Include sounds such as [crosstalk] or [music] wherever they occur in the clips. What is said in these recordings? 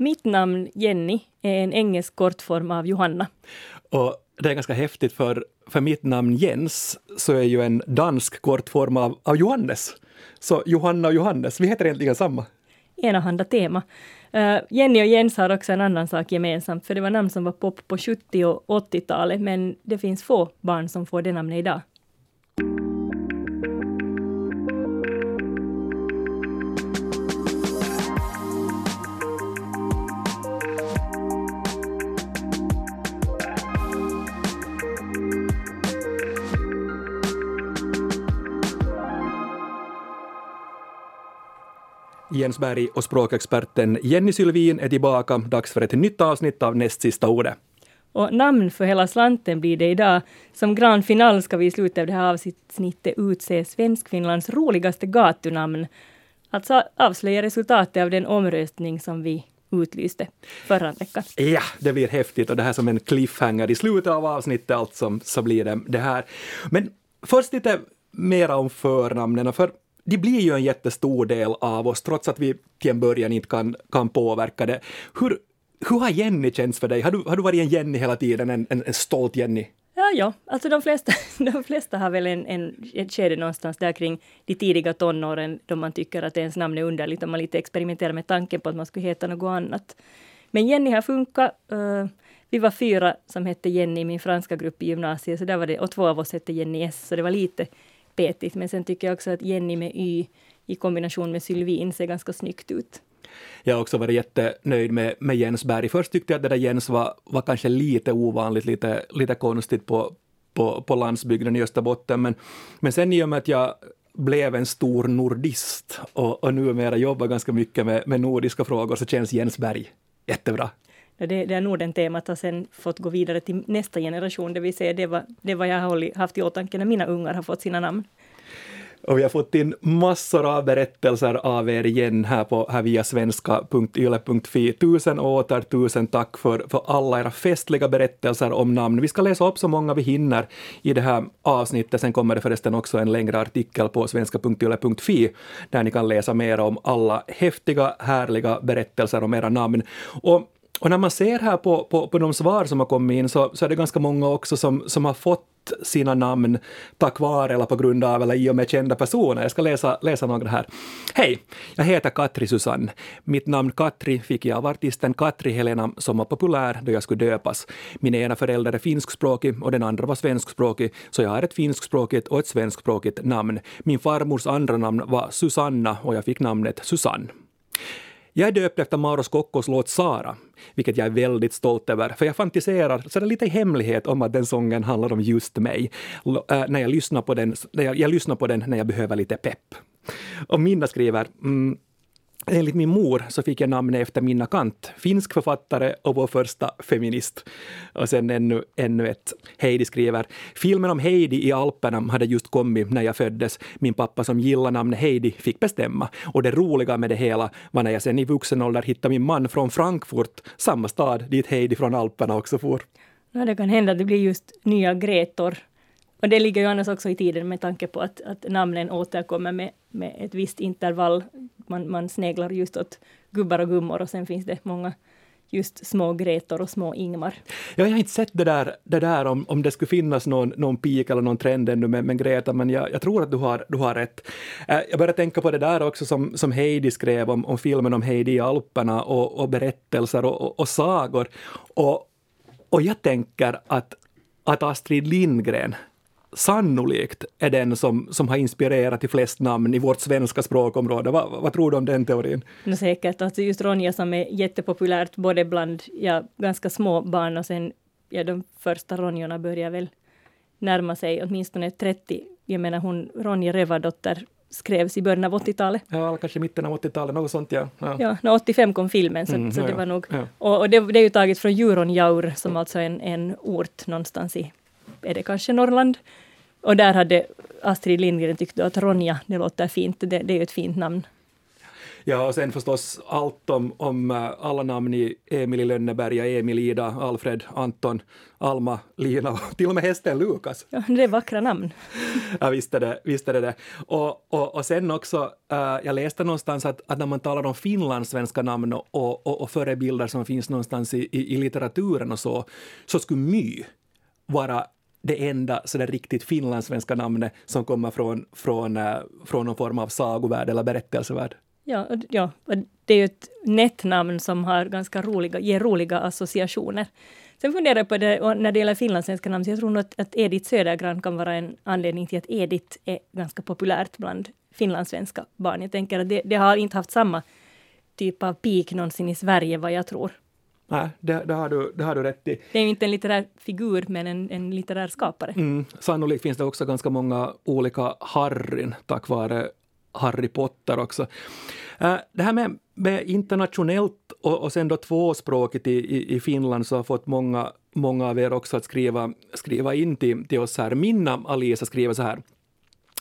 Mitt namn Jenny är en engelsk kortform av Johanna. Och det är ganska häftigt för, för mitt namn Jens så är ju en dansk kortform av, av Johannes. Så Johanna och Johannes, vi heter egentligen samma. Enahanda tema. Uh, Jenny och Jens har också en annan sak gemensamt, för det var namn som var pop på 70 och 80-talet, men det finns få barn som får det namnet idag. Jens Berg och språkexperten Jenny Sylvin är tillbaka. Dags för ett nytt avsnitt av Näst sista ordet. Och namn för hela slanten blir det idag. Som grand final ska vi i slutet av det här avsnittet utse Svenskfinlands roligaste gatunamn. Alltså avslöja resultatet av den omröstning som vi utlyste förra veckan. Ja, det blir häftigt och det här som en cliffhanger i slutet av avsnittet alltså, så blir det det här. Men först lite mera om förnamnen, för de blir ju en jättestor del av oss, trots att vi till en början inte kan, kan påverka det. Hur, hur har Jenny känts för dig? Har du, har du varit en Jenny hela tiden, en, en, en stolt Jenny? Ja, ja, alltså de flesta, [laughs] de flesta har väl en, en, ett skede någonstans där kring de tidiga tonåren då man tycker att ens namn är underligt och man lite experimenterar med tanken på att man skulle heta något annat. Men Jenny har funkat. Uh, vi var fyra som hette Jenny i min franska grupp i gymnasiet, så där var det, och två av oss hette Jenny S, så det var lite petigt. Men sen tycker jag också att Jenny med Y i kombination med Sylvin ser ganska snyggt ut. Jag har också varit jättenöjd med, med Jens Berg. Först tyckte jag att det där Jens var, var kanske lite ovanligt, lite, lite konstigt på, på, på landsbygden i Österbotten. Men, men sen i och med att jag blev en stor nordist och, och numera jobbar ganska mycket med, med nordiska frågor så känns Jens Berg jättebra. Det, det är Norden-temat har sen fått gå vidare till nästa generation, det vill säga det var, det var jag har haft i åtanke när mina ungar har fått sina namn. Och vi har fått in massor av berättelser av er igen här, på, här via svenska.yle.fi. Tusen och åter, tusen tack för, för alla era festliga berättelser om namn. Vi ska läsa upp så många vi hinner i det här avsnittet. Sen kommer det förresten också en längre artikel på svenska.yle.fi där ni kan läsa mer om alla häftiga, härliga berättelser om era namn. Och och när man ser här på, på, på de svar som har kommit in så, så är det ganska många också som, som har fått sina namn tack vare eller på grund av eller i och med kända personer. Jag ska läsa, läsa några här. Hej, jag heter Katri Susanne. Mitt namn Katri fick jag av artisten Katri Helena som var populär då jag skulle döpas. Min ena förälder är finskspråkig och den andra var svenskspråkig, så jag har ett finskspråkigt och ett svenskspråkigt namn. Min farmors andra namn var Susanna och jag fick namnet Susanne. Jag är döpt efter Mauro Scoccos låt Sara, vilket jag är väldigt stolt över, för jag fantiserar så det är lite i hemlighet om att den sången handlar om just mig. L äh, när jag lyssnar på den, jag, jag lyssnar på den när jag behöver lite pepp. Och Minna skriver mm, Enligt min mor så fick jag namnet efter Minna Kant, finsk författare och vår första feminist. Och sen ännu, ännu ett. Heidi skriver, filmen om Heidi i Alperna hade just kommit när jag föddes. Min pappa som gillar namnet Heidi fick bestämma. Och det roliga med det hela var när jag sen i vuxen ålder hittade min man från Frankfurt, samma stad dit Heidi från Alperna också for. Ja, det kan hända att det blir just nya Gretor. Och det ligger ju annars också i tiden med tanke på att, att namnen återkommer med, med ett visst intervall man, man sneglar just åt gubbar och gummor och sen finns det många just små Gretor och små Ingmar. Ja, jag har inte sett det där, det där om, om det skulle finnas någon, någon pik eller någon trend ännu med, med Greta, men jag, jag tror att du har, du har rätt. Eh, jag började tänka på det där också som, som Heidi skrev om, om filmen om Heidi i Alperna och, och berättelser och, och, och sagor. Och, och jag tänker att, att Astrid Lindgren sannolikt är den som, som har inspirerat till flest namn i vårt svenska språkområde. Va, vad tror du om den teorin? No, säkert. Alltså just Ronja som är jättepopulärt både bland ja, ganska små barn och sen ja, de första Ronjorna börjar väl närma sig åtminstone 30. Jag menar hon, Ronja Rövardotter skrevs i början av 80-talet. Ja, kanske mitten av 80-talet, något sånt ja. Ja, ja 85 kom filmen, så, mm, så ja, det var nog... Ja. Och, och det, det, är ju taget från Djuronjaur, som alltså är en, en ort någonstans i är det kanske Norrland. Och där hade Astrid Lindgren tyckt att Ronja, det låter fint, det, det är ju ett fint namn. Ja, och sen förstås allt om, om uh, alla namn i Emil i Lönneberga, Emil, Ida, Alfred, Anton, Alma, Lina och till och med hästen Lukas. Ja, det är vackra namn. ja, visst är det visst är det. det. Och, och, och sen också, uh, jag läste någonstans att, att när man talar om finlandssvenska namn och, och, och förebilder som finns någonstans i, i, i litteraturen och så, så skulle My vara det enda så där riktigt finlandssvenska namnet som kommer från, från, eh, från någon form av sagovärld eller berättelsevärld. Ja, ja, det är ju ett nätnamn som har ganska roliga, ger roliga associationer. Sen funderar jag på det, när det gäller finlandssvenska namn, så jag tror nog att, att Edith Södergran kan vara en anledning till att Edith är ganska populärt bland finlandssvenska barn. Jag tänker att det, det har inte haft samma typ av peak någonsin i Sverige, vad jag tror. Nej, det, det, har du, det har du rätt i. Det är inte en litterär figur, men en, en litterär skapare. Mm, sannolikt finns det också ganska många olika Harryn tack vare Harry Potter också. Äh, det här med, med internationellt och, och sen då tvåspråkigt i, i, i, Finland så har fått många, många av er också att skriva, skriva in till, till oss här. Minna Alisa skriver så här.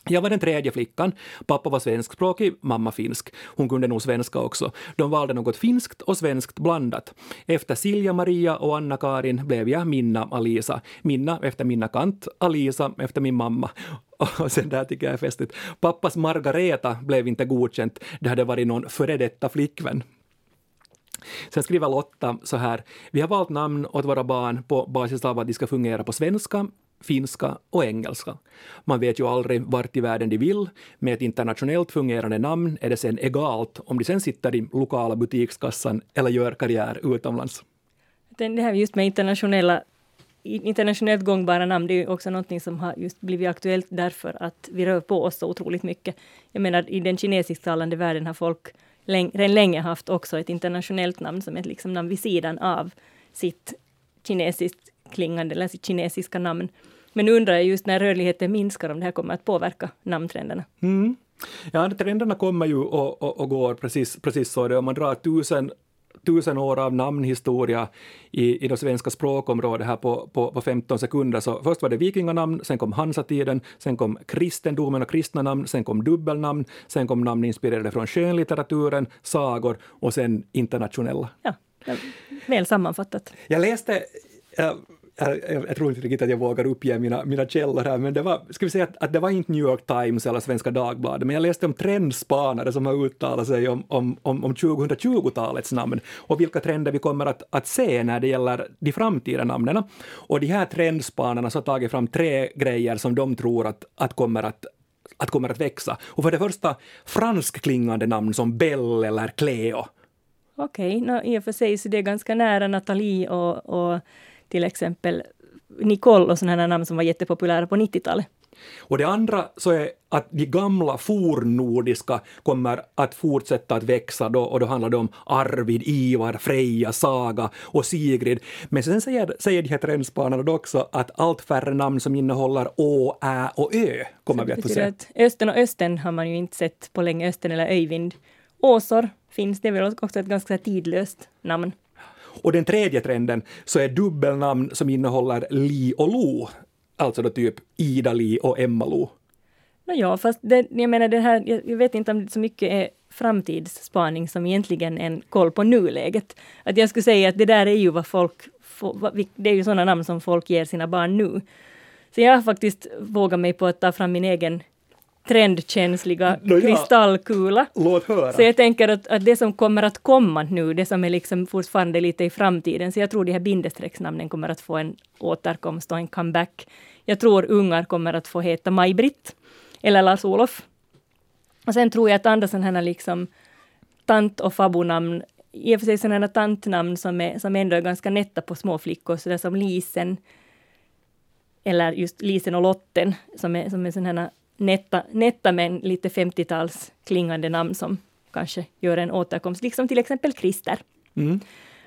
Jag var den tredje flickan. Pappa var svenskspråkig, mamma finsk. Hon kunde nog svenska också. De valde något finskt och svenskt blandat. Efter Silja Maria och Anna-Karin blev jag Minna Alisa. Minna efter Minna Kant, Alisa efter min mamma. [laughs] Och sen där tycker jag är festligt. Pappas Margareta blev inte godkänt. Det hade varit någon före detta flickvän. Sen skriver Lotta så här. Vi har valt namn åt våra barn på basis av att de ska fungera på svenska, finska och engelska. Man vet ju aldrig vart i världen de vill. Med ett internationellt fungerande namn är det sen egalt om de sen sitter i lokala butikskassan eller gör karriär utomlands. Det här just med internationella internationellt gångbara namn, det är också någonting som har just blivit aktuellt därför att vi rör på oss så otroligt mycket. Jag menar, i den kinesisktalande världen har folk redan länge haft också ett internationellt namn som ett liksom namn vid sidan av sitt kinesiskt klingande eller sitt kinesiska namn. Men nu undrar jag just när rörligheten minskar om det här kommer att påverka namntrenderna. Mm. Ja, trenderna kommer ju och, och, och, går precis, precis så. Det. Om man drar tusen tusen år av namnhistoria i, i det svenska språkområdet här på, på, på 15 sekunder. Så först var det vikinganamn, sen kom hansatiden, sen kom kristendomen och kristna namn, sen kom dubbelnamn, sen kom namn inspirerade från skönlitteraturen, sagor och sen internationella. Ja, väl sammanfattat. Jag läste jag jag, jag, tror inte riktigt att jag vågar uppge mina, mina källor här, men det var, ska vi säga att, att, det var inte New York Times eller Svenska Dagbladet, men jag läste om trendspanare som har uttalat sig om, om, om, om 2020-talets namn och vilka trender vi kommer att, att se när det gäller de framtida namnen. Och de här trendspanarna har tagit fram tre grejer som de tror att, att kommer att att kommer att växa. Och för det första franskklingande namn som Belle eller Cleo. Okej, okay, no, i och för sig så det är ganska nära Nathalie och, och till exempel Nicole och sådana namn som var jättepopulära på 90-talet. Och det andra så är att de gamla fornnordiska kommer att fortsätta att växa då, och då handlar det om Arvid, Ivar, Freja, Saga och Sigrid. Men sen säger, säger de här trendspanarna också att allt färre namn som innehåller Å, Ä och Ö kommer så vi att få se. Att Östen och Östen har man ju inte sett på länge, Östen eller Öyvind. Åsor finns, det är väl också ett ganska tidlöst namn. Och den tredje trenden så är dubbelnamn som innehåller Li och Lo, alltså då typ Ida-Li och Emma-Lo. Ja, fast det, jag menar det här, jag, vet inte om det så mycket är framtidsspaning som egentligen en koll på nuläget. Att jag skulle säga att det där är ju vad folk, det är ju sådana namn som folk ger sina barn nu. Så jag har faktiskt vågat mig på att ta fram min egen trendkänsliga no, ja. kristallkula. Låt höra. Så jag tänker att, att det som kommer att komma nu, det som är liksom fortfarande lite i framtiden, så jag tror de här bindestrecksnamnen kommer att få en återkomst och en comeback. Jag tror ungar kommer att få heta Maj-Britt eller Lars-Olof. Och sen tror jag att andra sådana här liksom tant och fabonamn, i och för sig sådana tantnamn som, är, som ändå är ganska nätta på små flickor, så det som Lisen, eller just Lisen och Lotten, som är, som är sådana netta, netta men lite 50-tals klingande namn som kanske gör en återkomst, liksom till exempel Christer. Mm.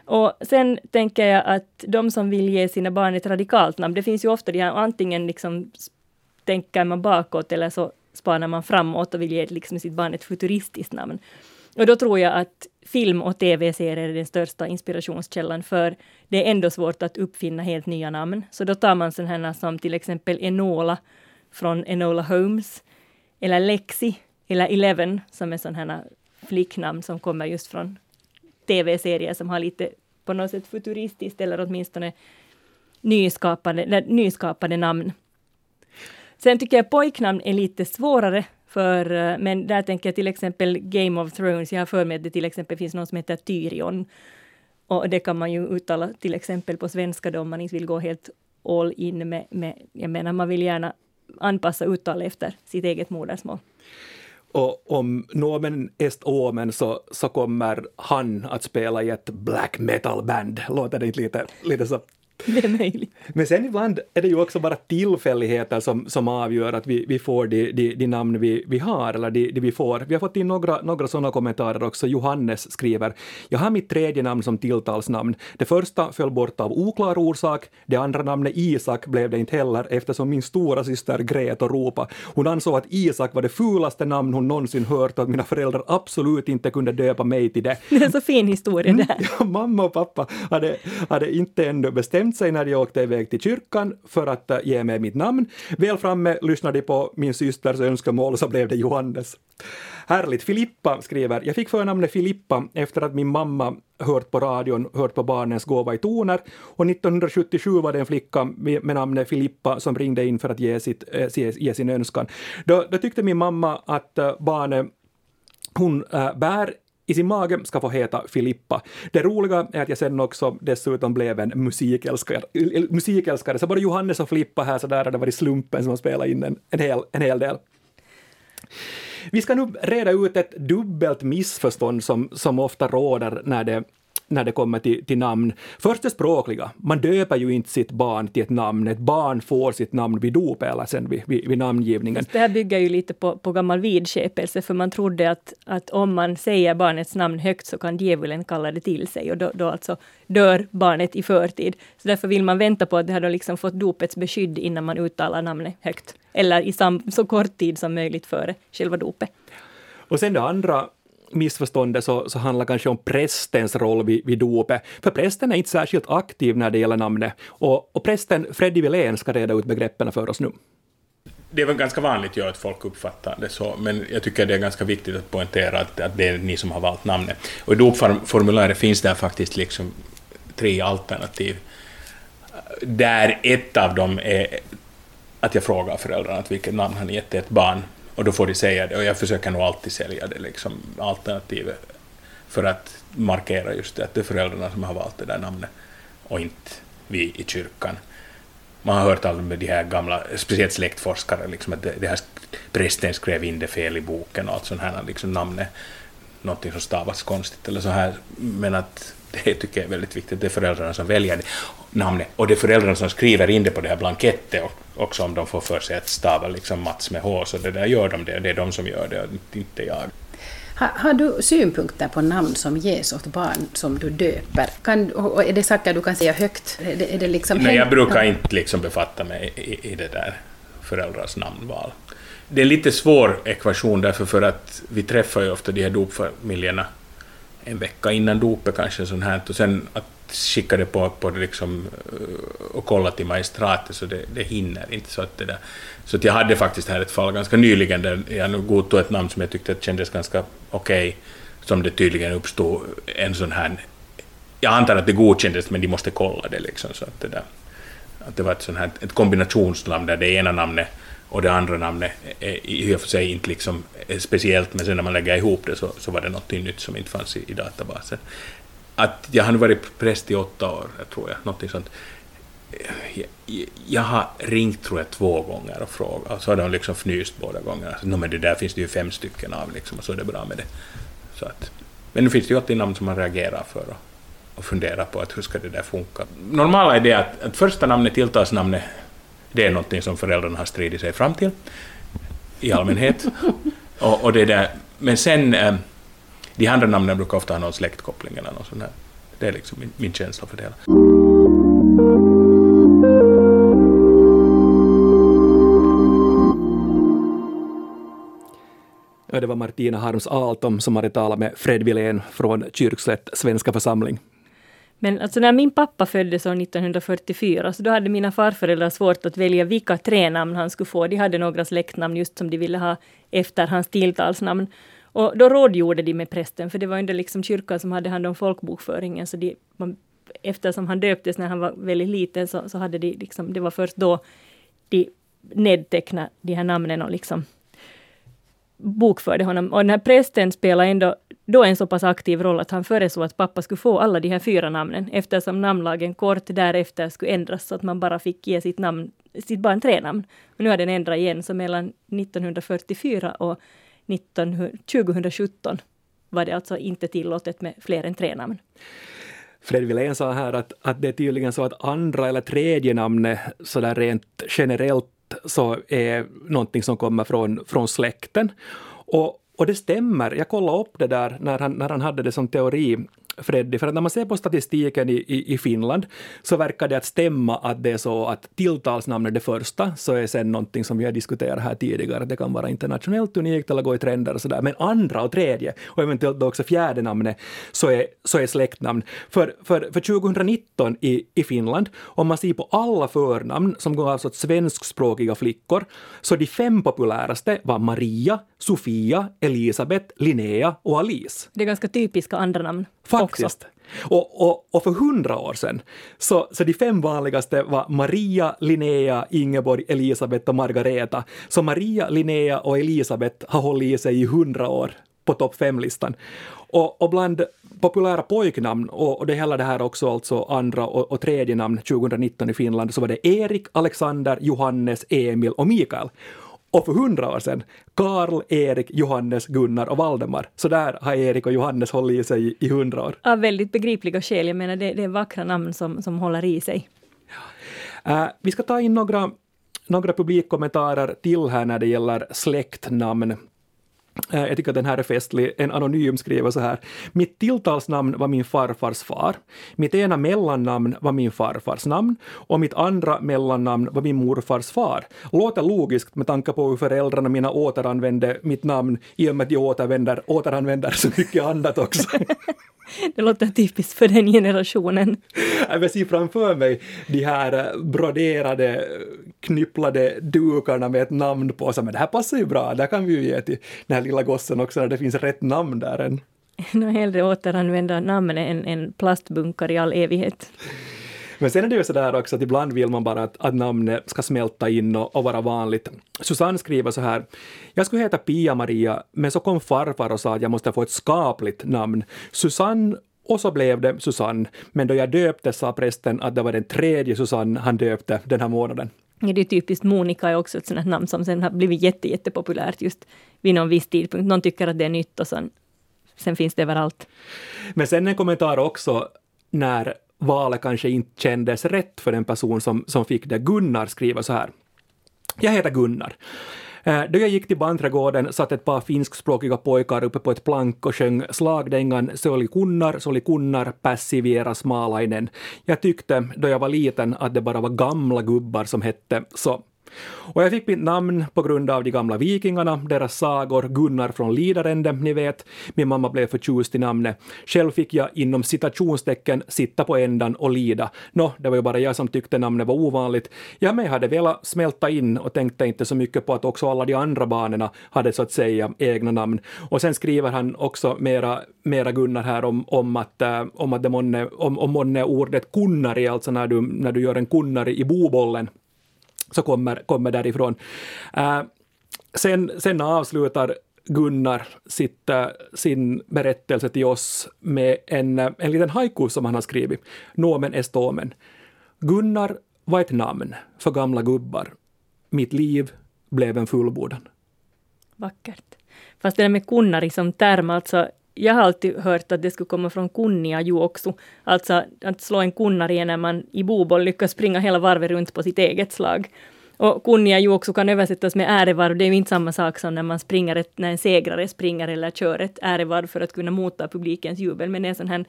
Och sen tänker jag att de som vill ge sina barn ett radikalt namn, det finns ju ofta de här, antingen liksom tänker man bakåt eller så spanar man framåt och vill ge liksom sitt barn ett futuristiskt namn. Och då tror jag att film och tv-serier är den största inspirationskällan, för det är ändå svårt att uppfinna helt nya namn. Så då tar man sådana som till exempel Enola från Enola Holmes, eller Lexi, eller Eleven, som är sådana här flicknamn som kommer just från tv-serier som har lite på något sätt futuristiskt eller åtminstone nyskapade, nyskapade namn. Sen tycker jag pojknamn är lite svårare, för, eh, men där tänker jag till exempel Game of Thrones. Jag har för mig att det till exempel finns någon som heter Tyrion. Och det kan man ju uttala till exempel på svenska då, om man inte vill gå helt all in med, med jag menar man vill gärna anpassa uttal efter sitt eget modersmål. Och om Nomen est omen så, så kommer han att spela i ett black metal band. Låter det inte lite, lite så det är möjligt. Men sen ibland är det ju också bara tillfälligheter som, som avgör att vi, vi får de, de, de namn vi, vi har, eller de, de vi får. Vi har fått in några, några sådana kommentarer också. Johannes skriver, jag har mitt tredje namn som tilltalsnamn. Det första föll bort av oklar orsak, det andra namnet Isak blev det inte heller eftersom min stora syster grät och ropade. Hon ansåg att Isak var det fulaste namn hon någonsin hört och att mina föräldrar absolut inte kunde döpa mig till det. Det är en så fin historia det här. Mm, [laughs] ja, mamma och pappa hade, hade inte ännu bestämt bestämt sig när de åkte iväg till kyrkan för att eh, ge mig mitt namn. Väl framme lyssnade de på min systers önskemål så blev det Johannes. Härligt. Filippa skriver, jag fick förnamnet Filippa efter att min mamma hört på radion, hört på barnens gåva i toner och 1977 var det en flicka med namnet Filippa som ringde in för att ge, sitt, eh, ge sin önskan. Då, då tyckte min mamma att eh, barnet hon äh, bär i sin mage ska få heta Filippa. Det roliga är att jag sen också dessutom blev en musikälskare. musikälskare. Så både Johannes och Filippa här så där har det varit slumpen som har spelat in en, en, hel, en hel del. Vi ska nu reda ut ett dubbelt missförstånd som, som ofta råder när det när det kommer till, till namn. Först det språkliga. Man döper ju inte sitt barn till ett namn. Ett barn får sitt namn vid dop eller sen vid, vid, vid namngivningen. det här bygger ju lite på, på gammal vidskepelse, för man trodde att, att om man säger barnets namn högt så kan djävulen kalla det till sig och då, då alltså dör barnet i förtid. Så därför vill man vänta på att det har liksom fått dopets beskydd innan man uttalar namnet högt. Eller i sam, så kort tid som möjligt före själva dopet. Och sen det andra missförståndet så, så handlar kanske om prästens roll vid, vid dopet. För prästen är inte särskilt aktiv när det gäller namnet. Och, och prästen Freddy Wilén ska reda ut begreppen för oss nu. Det är väl ganska vanligt ja, att folk uppfattar det så, men jag tycker det är ganska viktigt att poängtera att, att det är ni som har valt namnet. Och i dopformuläret finns där faktiskt liksom tre alternativ, där ett av dem är att jag frågar föräldrarna att vilket namn har ni gett ett barn, och då får de säga det, och jag försöker nog alltid sälja det liksom, alternativet för att markera just det, att det är föräldrarna som har valt det där namnet och inte vi i kyrkan. Man har hört om de här gamla, speciellt släktforskare, liksom att det, det här prästen skrev in det fel i boken och allt sånt här, liksom namnet, någonting som stavas konstigt eller så här, men att det tycker jag är väldigt viktigt, det är föräldrarna som väljer det, namnet, och det är föräldrarna som skriver in det på det här blanketten också om de får för sig att stava liksom Mats med H, så det där gör de det, det är de som gör det, inte jag. Har, har, du synpunkter på namn som ges åt barn som du döper? Kan, och är det saker du kan säga högt? Är det, är det liksom Nej, jag brukar inte liksom befatta mig i, i det där föräldrars namnval. Det är en lite svår ekvation därför för att vi träffar ju ofta de här dopfamiljerna en vecka innan dopet kanske sånt här, och sen att skickade på, på liksom, eh, och kollade till magistratet, så det, det hinner inte. Så, att det där. så att jag hade faktiskt här ett fall ganska nyligen där jag nog godtog ett namn som jag tyckte kändes ganska okej, okay, som det tydligen uppstod en sån här... Jag antar att det godkändes, men de måste kolla det liksom. Så att det, där, att det var ett, sån här, ett kombinationsnamn där det ena namnet och det andra namnet är i och för sig inte liksom speciellt, men sen när man lägger ihop det så, så var det något nytt som inte fanns i, i databasen. Att jag har nu varit präst i åtta år, tror jag, något sånt. Jag, jag, har ringt, tror jag, två gånger och frågat, och så har de liksom fnyst båda gångerna. No, men det där finns det ju fem stycken av, liksom, och så är det bra med det. Så att, men nu finns det ju alltid namn som man reagerar för och, och funderar på att hur ska det där funka. Normala är det att, att första namnet, tilltalsnamnet, det är någonting som föräldrarna har stridit sig fram till i allmänhet. [laughs] och, och det där. Men sen, äh, de andra namnen brukar ofta ha någon släktkoppling eller något sånt här. Det är liksom min, min känsla för det hela. det var Martina Harms Altom som hade talat med Fred Wilén från Kyrkslätt svenska församling. Men alltså när min pappa föddes år 1944, så då hade mina farföräldrar svårt att välja vilka tre namn han skulle få. De hade några släktnamn just som de ville ha efter hans tilltalsnamn. Och då rådgjorde de med prästen, för det var ändå liksom kyrkan som hade hand om folkbokföringen, så de, man, eftersom han döptes när han var väldigt liten, så, så hade de liksom, det var först då de nedtecknade de här namnen och liksom bokförde honom. Och den här prästen spelade ändå då en så pass aktiv roll att han föreslog att pappa skulle få alla de här fyra namnen, eftersom namnlagen kort därefter skulle ändras, så att man bara fick ge sitt, namn, sitt barn tre namn. Och nu har den ändrat igen, så mellan 1944 och 19, 2017 var det alltså inte tillåtet med fler än tre namn. Fred Wilén sa här att, att det är tydligen så att andra eller tredje namnet sådär rent generellt så är någonting som kommer från, från släkten. Och, och det stämmer. Jag kollade upp det där när han, när han hade det som teori Freddy, för att när man ser på statistiken i, i, i, Finland så verkar det att stämma att det är så att tilltalsnamnet det första, så är sen någonting som vi har diskuterat här tidigare, det kan vara internationellt unikt eller gå i trender och sådär, men andra och tredje och eventuellt då också fjärde namnet så är, så är släktnamn. För, för, för 2019 i, i Finland, om man ser på alla förnamn som gavs alltså åt svenskspråkiga flickor, så de fem populäraste var Maria, Sofia, Elisabeth, Linnea och Alice. Det är ganska typiska andra namn. Faktiskt. Och, och, och, för hundra år sedan, så, så de fem vanligaste var Maria, Linnea, Ingeborg, Elisabeth och Margareta. Så Maria, Linnea och Elisabeth har hållit i sig i hundra år på topp fem-listan. Och, och, bland populära pojknamn, och, och det hela det här också alltså andra och, och tredje namn 2019 i Finland, så var det Erik, Alexander, Johannes, Emil och Mikael. Och för hundra år sedan, Karl, Erik, Johannes, Gunnar och Valdemar. Så där har Erik och Johannes hållit i sig i hundra år. Av väldigt begripliga skäl. Jag menar, det, det är vackra namn som, som håller i sig. Ja. Uh, vi ska ta in några, några publikkommentarer till här när det gäller släktnamn. Eh, jag tycker att den här är festlig. En anonym skriver så här. Mitt tilltalsnamn var min farfars far. Mitt ena mellannamn var min farfars namn och mitt andra mellannamn var min morfars far. Låter logiskt med tanke på hur föräldrarna mina återanvände mitt namn i och med att de återvänder, återanvänder så mycket annat också. [laughs] Det låter typiskt för den generationen. Jag ser framför mig de här broderade, knypplade dukarna med ett namn på. Så, men det här passar ju bra, det kan vi ju ge till den här lilla gossen också när det finns rätt namn där än. [laughs] Nå hellre återanvända namn än, än plastbunkar i all evighet. Men sen är det ju sådär också att ibland vill man bara att, att namnet ska smälta in och, och, vara vanligt. Susanne skriver så här. Jag skulle heta Pia-Maria, men så kom farfar och sa att jag måste få ett skapligt namn. Susanne och så blev det Susanne, men då jag döpte sa prästen att det var den tredje Susanne han döpte den här månaden. Det är typiskt Monica är också ett sånt namn som sen har blivit jätte, jättepopulärt just vid någon viss tidpunkt. Någon tycker att det är nytt och sen, sen finns det överallt. Men sen en kommentar också när valet kanske inte kändes rätt för den person som, som fick det. Gunnar skriver så här. Jag heter Gunnar. Eh, då jag gick till banträdgården satt ett par finskspråkiga pojkar uppe på ett plank och sjöng slagdängan ”Soli kunnar, soli kunnar, passiviera smalainen. Jag tyckte då jag var liten att det bara var gamla gubbar som hette så. Och jag fick mitt namn på grund av de gamla vikingarna, deras sagor, Gunnar från Lidarende, ni vet. Min mamma blev förtjust i namnet. Själv fick jag inom citationstecken sitta på ändan och lida. Nå, det var ju bara jag som tyckte namnet var ovanligt. Jag med hade velat smälta in och tänkte inte så mycket på att också alla de andra barnen hade så att säga egna namn. Och sen skriver han också mera, mera Gunnar här om, om att, äh, om att det månne, om, om månne ordet kunnari, alltså när du, när du gör en kunnari i bobollen så kommer, kommer därifrån. Uh, sen, sen avslutar Gunnar sitt, uh, sin berättelse till oss med en, uh, en liten haiku som han har skrivit. Nomen estomen. Gunnar var ett namn för gamla gubbar. Mitt liv blev en fullbordan. Vackert. Fast det där med kunnari som term, alltså jag har alltid hört att det skulle komma från kunnia juoksu, alltså att slå en kunnari när man i boboll lyckas springa hela varvet runt på sitt eget slag. Och kunnia juoksu kan översättas med ärevarv, det är ju inte samma sak som när man springer ett, när en segrare springer eller kör ett ärevarv för att kunna motta publikens jubel, men det är sån här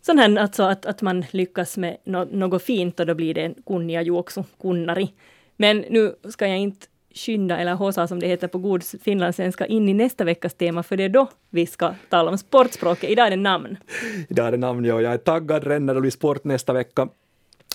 sån här alltså att, att man lyckas med no, något fint och då blir det en kunnia juoksu, kunnari. Men nu ska jag inte skynda, eller hosa som det heter på god finlandssvenska, in i nästa veckas tema, för det är då vi ska tala om sportspråket. Idag är det namn. Idag är det namn, ja. Jag är taggad redan när det blir sport nästa vecka.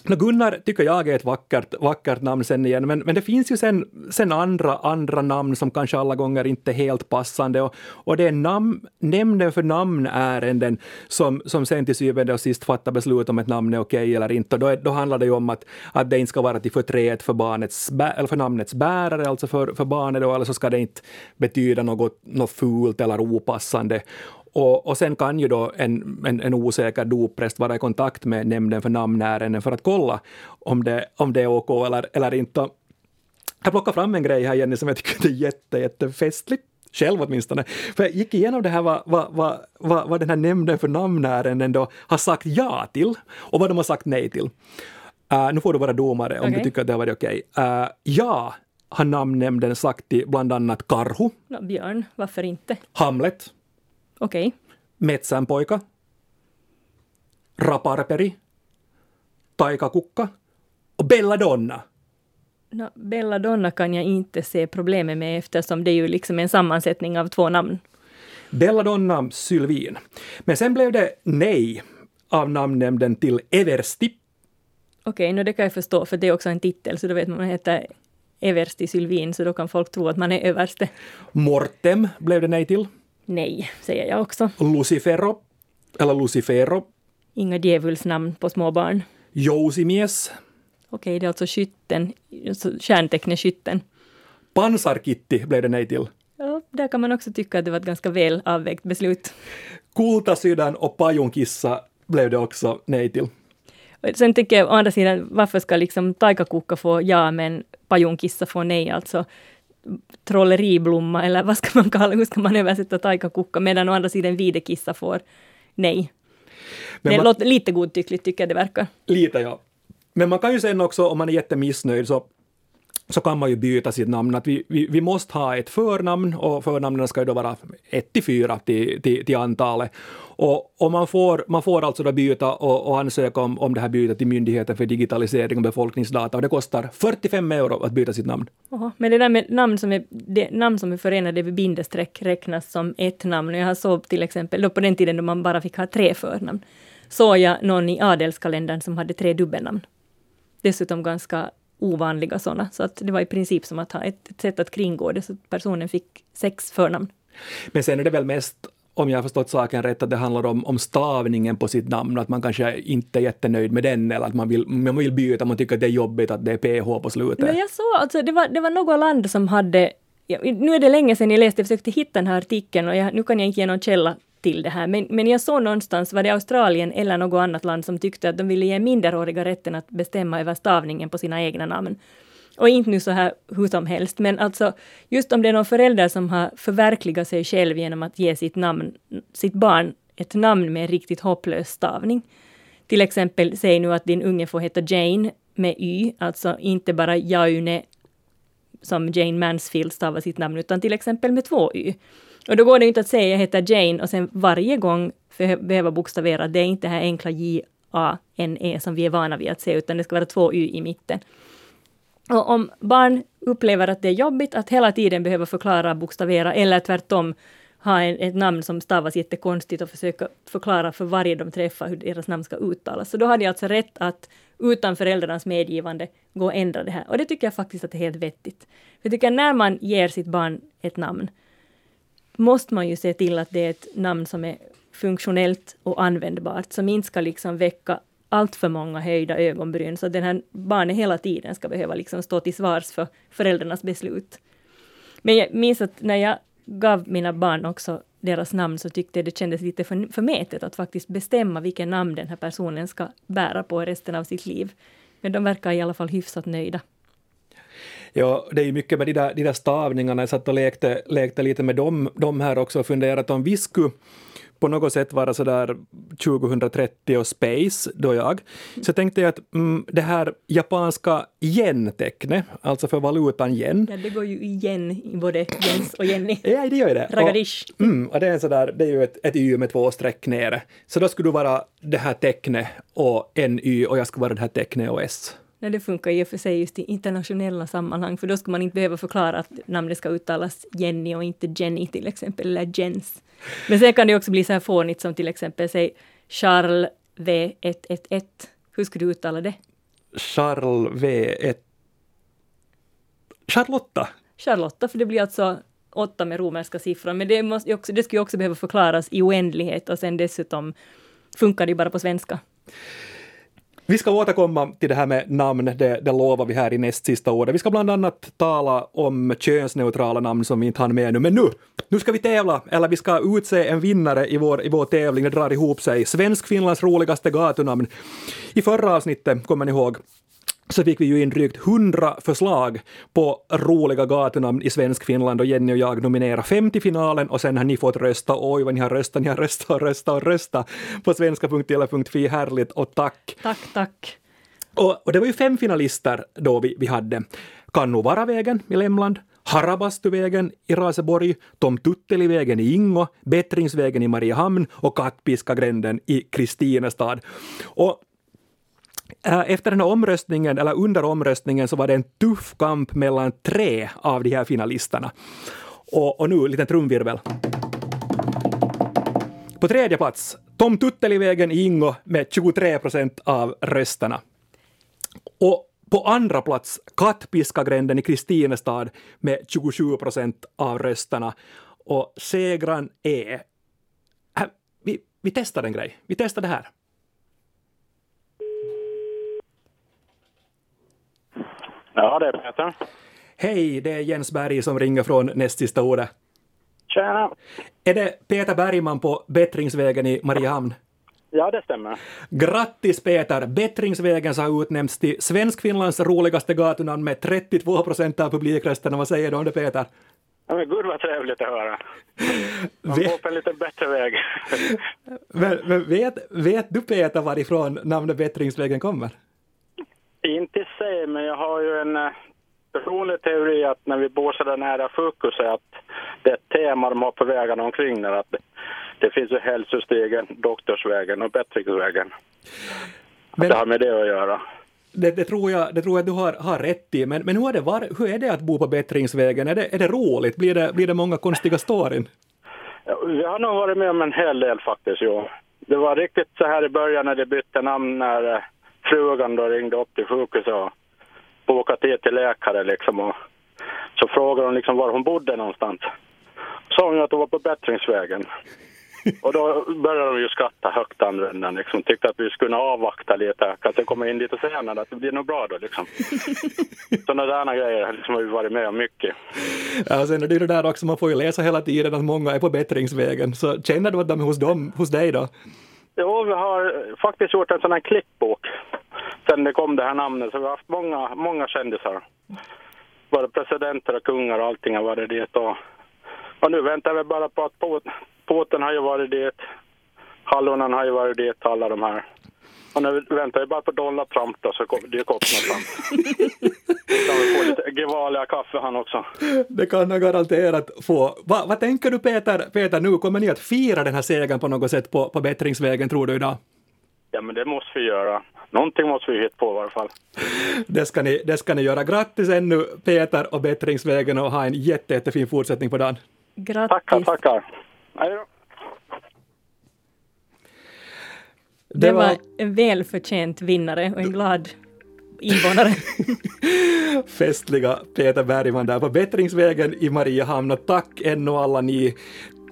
No Gunnar tycker jag är ett vackert, vackert namn sen igen, men, men det finns ju sen, sen andra, andra namn som kanske alla gånger inte är helt passande och, och det är namn, nämnden för namnärenden som, som sen till syvende och sist fattar beslut om ett namn är okej okay eller inte. Och då, då handlar det ju om att, att det inte ska vara till förtret för, barnets, eller för namnets bärare, alltså för, för barnet, då, eller så ska det inte betyda något, något fult eller opassande. Och, och sen kan ju då en, en, en osäker doppräst vara i kontakt med nämnden för namnärenden för att kolla om det, om det är OK eller, eller inte. Jag plockar fram en grej här Jenny som jag tycker är jätte, jättefestligt själv åtminstone. För jag gick igenom det här vad, vad, vad, vad, vad den här nämnden för namnärenden då har sagt ja till och vad de har sagt nej till. Uh, nu får du vara domare om okay. du tycker att det har varit okej. Okay. Uh, ja har namnnämnden sagt till bland annat Karhu. No, björn, varför inte? Hamlet. Okej. Okay. Metsänpoika, Raparperi, Taikakukka och Belladonna. No, Belladonna kan jag inte se problemet med eftersom det är ju liksom en sammansättning av två namn. Belladonna Sylvin. Men sen blev det nej av namnnämnden till Eversti. Okej, okay, no det kan jag förstå, för det är också en titel, så då vet man att man heter Eversti Sylvin, så då kan folk tro att man är överste. Mortem blev det nej till. Nej, säger jag också. Lucifero, eller Lucifero. Inga djävulsnamn på små barn. Jousimies. Okej, det är alltså skytten, alltså stjärntecknet skytten. Pansarkitti blev det nej till. Ja, där kan man också tycka att det var ett ganska väl avvägt beslut. Kultasydän och pajunkissa blev det också nej till. Sen tycker jag å andra sidan, varför ska liksom taikakukka få ja men pajunkissa få nej? Alltså trolleriblomma eller vad ska man kalla hur ska man översätta taikakukka medan å andra sidan videkissa får nej. Men det man, låter lite godtyckligt tycker jag det verkar. Lite ja. Men man kan ju sen också om man är jättemissnöjd så så kan man ju byta sitt namn. Att vi, vi, vi måste ha ett förnamn och förnamnen ska ju då vara 1 till 4 till, till, till antalet. Och, och man, får, man får alltså då byta och, och ansöka om, om det här bytet till Myndigheten för digitalisering och befolkningsdata och det kostar 45 euro att byta sitt namn. Oha, men det där med namn som är, det, namn som är förenade vid bindestreck räknas som ett namn. Jag såg till exempel, då på den tiden då man bara fick ha tre förnamn, såg jag någon i adelskalendern som hade tre dubbelnamn. Dessutom ganska ovanliga sådana. Så att det var i princip som att ha ett, ett sätt att kringgå det, så att personen fick sex förnamn. Men sen är det väl mest om jag har förstått saken rätt, att det handlar om, om stavningen på sitt namn, att man kanske inte är jättenöjd med den, eller att man vill, man vill byta, man tycker att det är jobbigt att det är PH på slutet. Men jag såg, alltså, det var, det var något land som hade, ja, nu är det länge sedan jag läste, jag försökte hitta den här artikeln, och jag, nu kan jag inte ge någon källa till det här. Men, men jag såg någonstans, var det Australien eller något annat land som tyckte att de ville ge minderåriga rätten att bestämma över stavningen på sina egna namn. Och inte nu så här hur som helst, men alltså just om det är någon förälder som har förverkligat sig själv genom att ge sitt, namn, sitt barn ett namn med en riktigt hopplös stavning. Till exempel, säg nu att din unge får heta Jane med Y, alltså inte bara Jaune som Jane Mansfield stavar sitt namn, utan till exempel med två Y. Och då går det inte att säga jag heter Jane och sen varje gång behöva bokstavera, det är inte det här enkla J-A-N-E som vi är vana vid att se, utan det ska vara två Y i mitten. Och om barn upplever att det är jobbigt att hela tiden behöva förklara, bokstavera eller tvärtom ha en, ett namn som stavas jättekonstigt och försöka förklara för varje de träffar hur deras namn ska uttalas. Så då har de alltså rätt att utan föräldrarnas medgivande gå och ändra det här. Och det tycker jag faktiskt att det är helt vettigt. För jag tycker att när man ger sitt barn ett namn måste man ju se till att det är ett namn som är funktionellt och användbart, som inte ska liksom väcka allt för många höjda ögonbryn, så att den här barnet hela tiden ska behöva liksom stå till svars för föräldrarnas beslut. Men jag minns att när jag gav mina barn också deras namn så tyckte jag det kändes lite för, förmätet att faktiskt bestämma vilken namn den här personen ska bära på resten av sitt liv. Men de verkar i alla fall hyfsat nöjda. Ja, det är ju mycket med de där, de där stavningarna. Jag satt och lekte, lekte lite med dem, dem här också och funderat om vi skulle på något sätt vara sådär 2030 och space, då jag. Så tänkte jag att mm, det här japanska yen-tecknet, alltså för valutan yen. Ja, det går ju igen i både Jens och Jenny. [laughs] Ja, det gör ju det. Ragadish. Och, mm, och det är, sådär, det är ju ett, ett y med två streck nere. Så då skulle du vara det här tecknet och en y och jag skulle vara det här tecknet och s. Nej, det funkar i och för sig just i internationella sammanhang, för då skulle man inte behöva förklara att namnet ska uttalas Jenny och inte Jenny till exempel, eller Jens. Men sen kan det också bli så här fånigt som till exempel, säg Charles V111. Hur skulle du uttala det? Charles V1. Charlotta. Charlotta, för det blir alltså åtta med romerska siffror, men det, måste också, det skulle också behöva förklaras i oändlighet och sen dessutom funkar det bara på svenska. Vi ska återkomma till det här med namn, det, det lovar vi här i näst sista ordet. Vi ska bland annat tala om könsneutrala namn som vi inte hann med nu, men nu, nu ska vi tävla, eller vi ska utse en vinnare i vår, i vår tävling, det drar ihop sig. Svensk-Finlands roligaste gatunamn. I förra avsnittet, kommer ni ihåg, så fick vi ju in drygt hundra förslag på roliga gatunamn i Svensk-Finland och Jenny och jag nominerade fem till finalen och sen har ni fått rösta. Oj vad ni har röstat, ni har röstat och röstat och röstat på svenska.tele.fi. Härligt och tack! Tack, tack! Och, och, det var ju fem finalister då vi, vi hade. Kannuvaravägen i Lemland, Harabastuvägen i Raseborg, Tom Tuttelivägen i Ingo, Bättringsvägen i Mariehamn och Kattpiskagränden i Kristinestad. Och Eh, efter den här omröstningen, eller under omröstningen, så var det en tuff kamp mellan tre av de här finalisterna. Och, och nu, en liten trumvirvel. På tredje plats, Tom Tuttelivägen i Ingo med 23 procent av rösterna. Och på andra plats, Kattpiskagränden i Kristinestad med 27 procent av rösterna. Och segran är... Vi, vi testar en grej. Vi testar det här. Ja, det är Peter. Hej, det är Jens Berg som ringer från näst sista ordet. Tjena. Är det Peter Bergman på Bättringsvägen i Mariehamn? Ja, det stämmer. Grattis Peter! Bättringsvägen har utnämnts till Svenskfinlands roligaste gatunamn med 32 procent av publikrösterna. Vad säger du om det Peter? Ja, men gud vad trevligt att höra. Man går på en lite bättre väg. [laughs] men, men vet, vet du Peter varifrån namnet Bättringsvägen kommer? Inte i sig, men jag har ju en personlig teori att när vi bor så där nära sjukhuset att det är ett tema de har på vägarna omkring där. Att det, finns ju hälsostegen, doktorsvägen och bättringsvägen. Men, det har med det att göra. Det, det, tror jag, det tror jag du har, har rätt i, men, men hur, är det, var, hur är det att bo på bättringsvägen? Är det, är det roligt? Blir det, blir det många konstiga storyn? Ja, vi har nog varit med om en hel del faktiskt, jo. Det var riktigt så här i början när det bytte namn när frugan då ringde upp till sjukhuset och bokade tid till läkare liksom. Och så frågade hon liksom var hon bodde någonstans. Så sa hon att hon var på Bättringsvägen. Och då började de ju skratta högt andra änden, liksom. Tyckte att vi skulle avvakta lite, kanske komma in lite senare, att det blir nog bra då liksom. [laughs] Sådana där grejer liksom, har vi varit med om mycket. Ja, sen är det ju det där också, man får ju läsa hela tiden att många är på bättringsvägen, så känner du att de är hos, dem, hos dig då? Jo, vi har faktiskt gjort en sån här klippbok sen det kom det här namnet. Så vi har haft många, många kändisar. Både presidenter och kungar och allting har varit dit. Och, och nu väntar vi bara på att pot, Putin har ju varit dit. Hallonen har ju varit dit, alla de här. Och nu väntar vi bara på Donald Trump då, så dyker upp någonstans. kan vi få lite Gevalia kaffe han också. Det kan han garanterat få. Va, vad tänker du Peter, Peter, nu kommer ni att fira den här segern på något sätt på, på bättringsvägen tror du idag? Ja men det måste vi göra. Någonting måste vi hitta på i alla fall. Det ska ni, det ska ni göra. Grattis ännu Peter och bättringsvägen och ha en jätte, jättefin fortsättning på dagen. Grattis. Tackar, tackar. Hej då. Det, var... var en välförtjänt vinnare och en glad invånare. [laughs] Festliga Peter Bergman där på Bättringsvägen i Mariehamn och tack ännu alla ni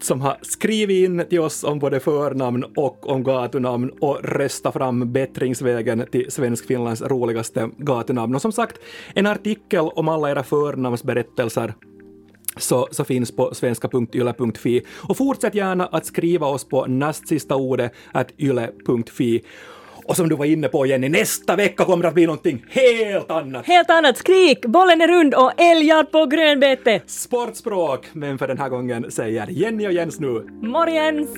som har skrivit in till oss om både förnamn och om gatunamn och röstat fram bättringsvägen till Svenskfinlands roligaste gatunamn. Och som sagt, en artikel om alla era förnamnsberättelser så, så finns på svenska.yle.fi. Och fortsätt gärna att skriva oss på näst sista ordet yle.fi. Och som du var inne på Jenny, nästa vecka kommer det att bli någonting helt annat. Helt annat! Skrik! Bollen är rund och älgjakt på grönbete! Sportspråk, men för den här gången säger Jenny och Jens nu. Morgens!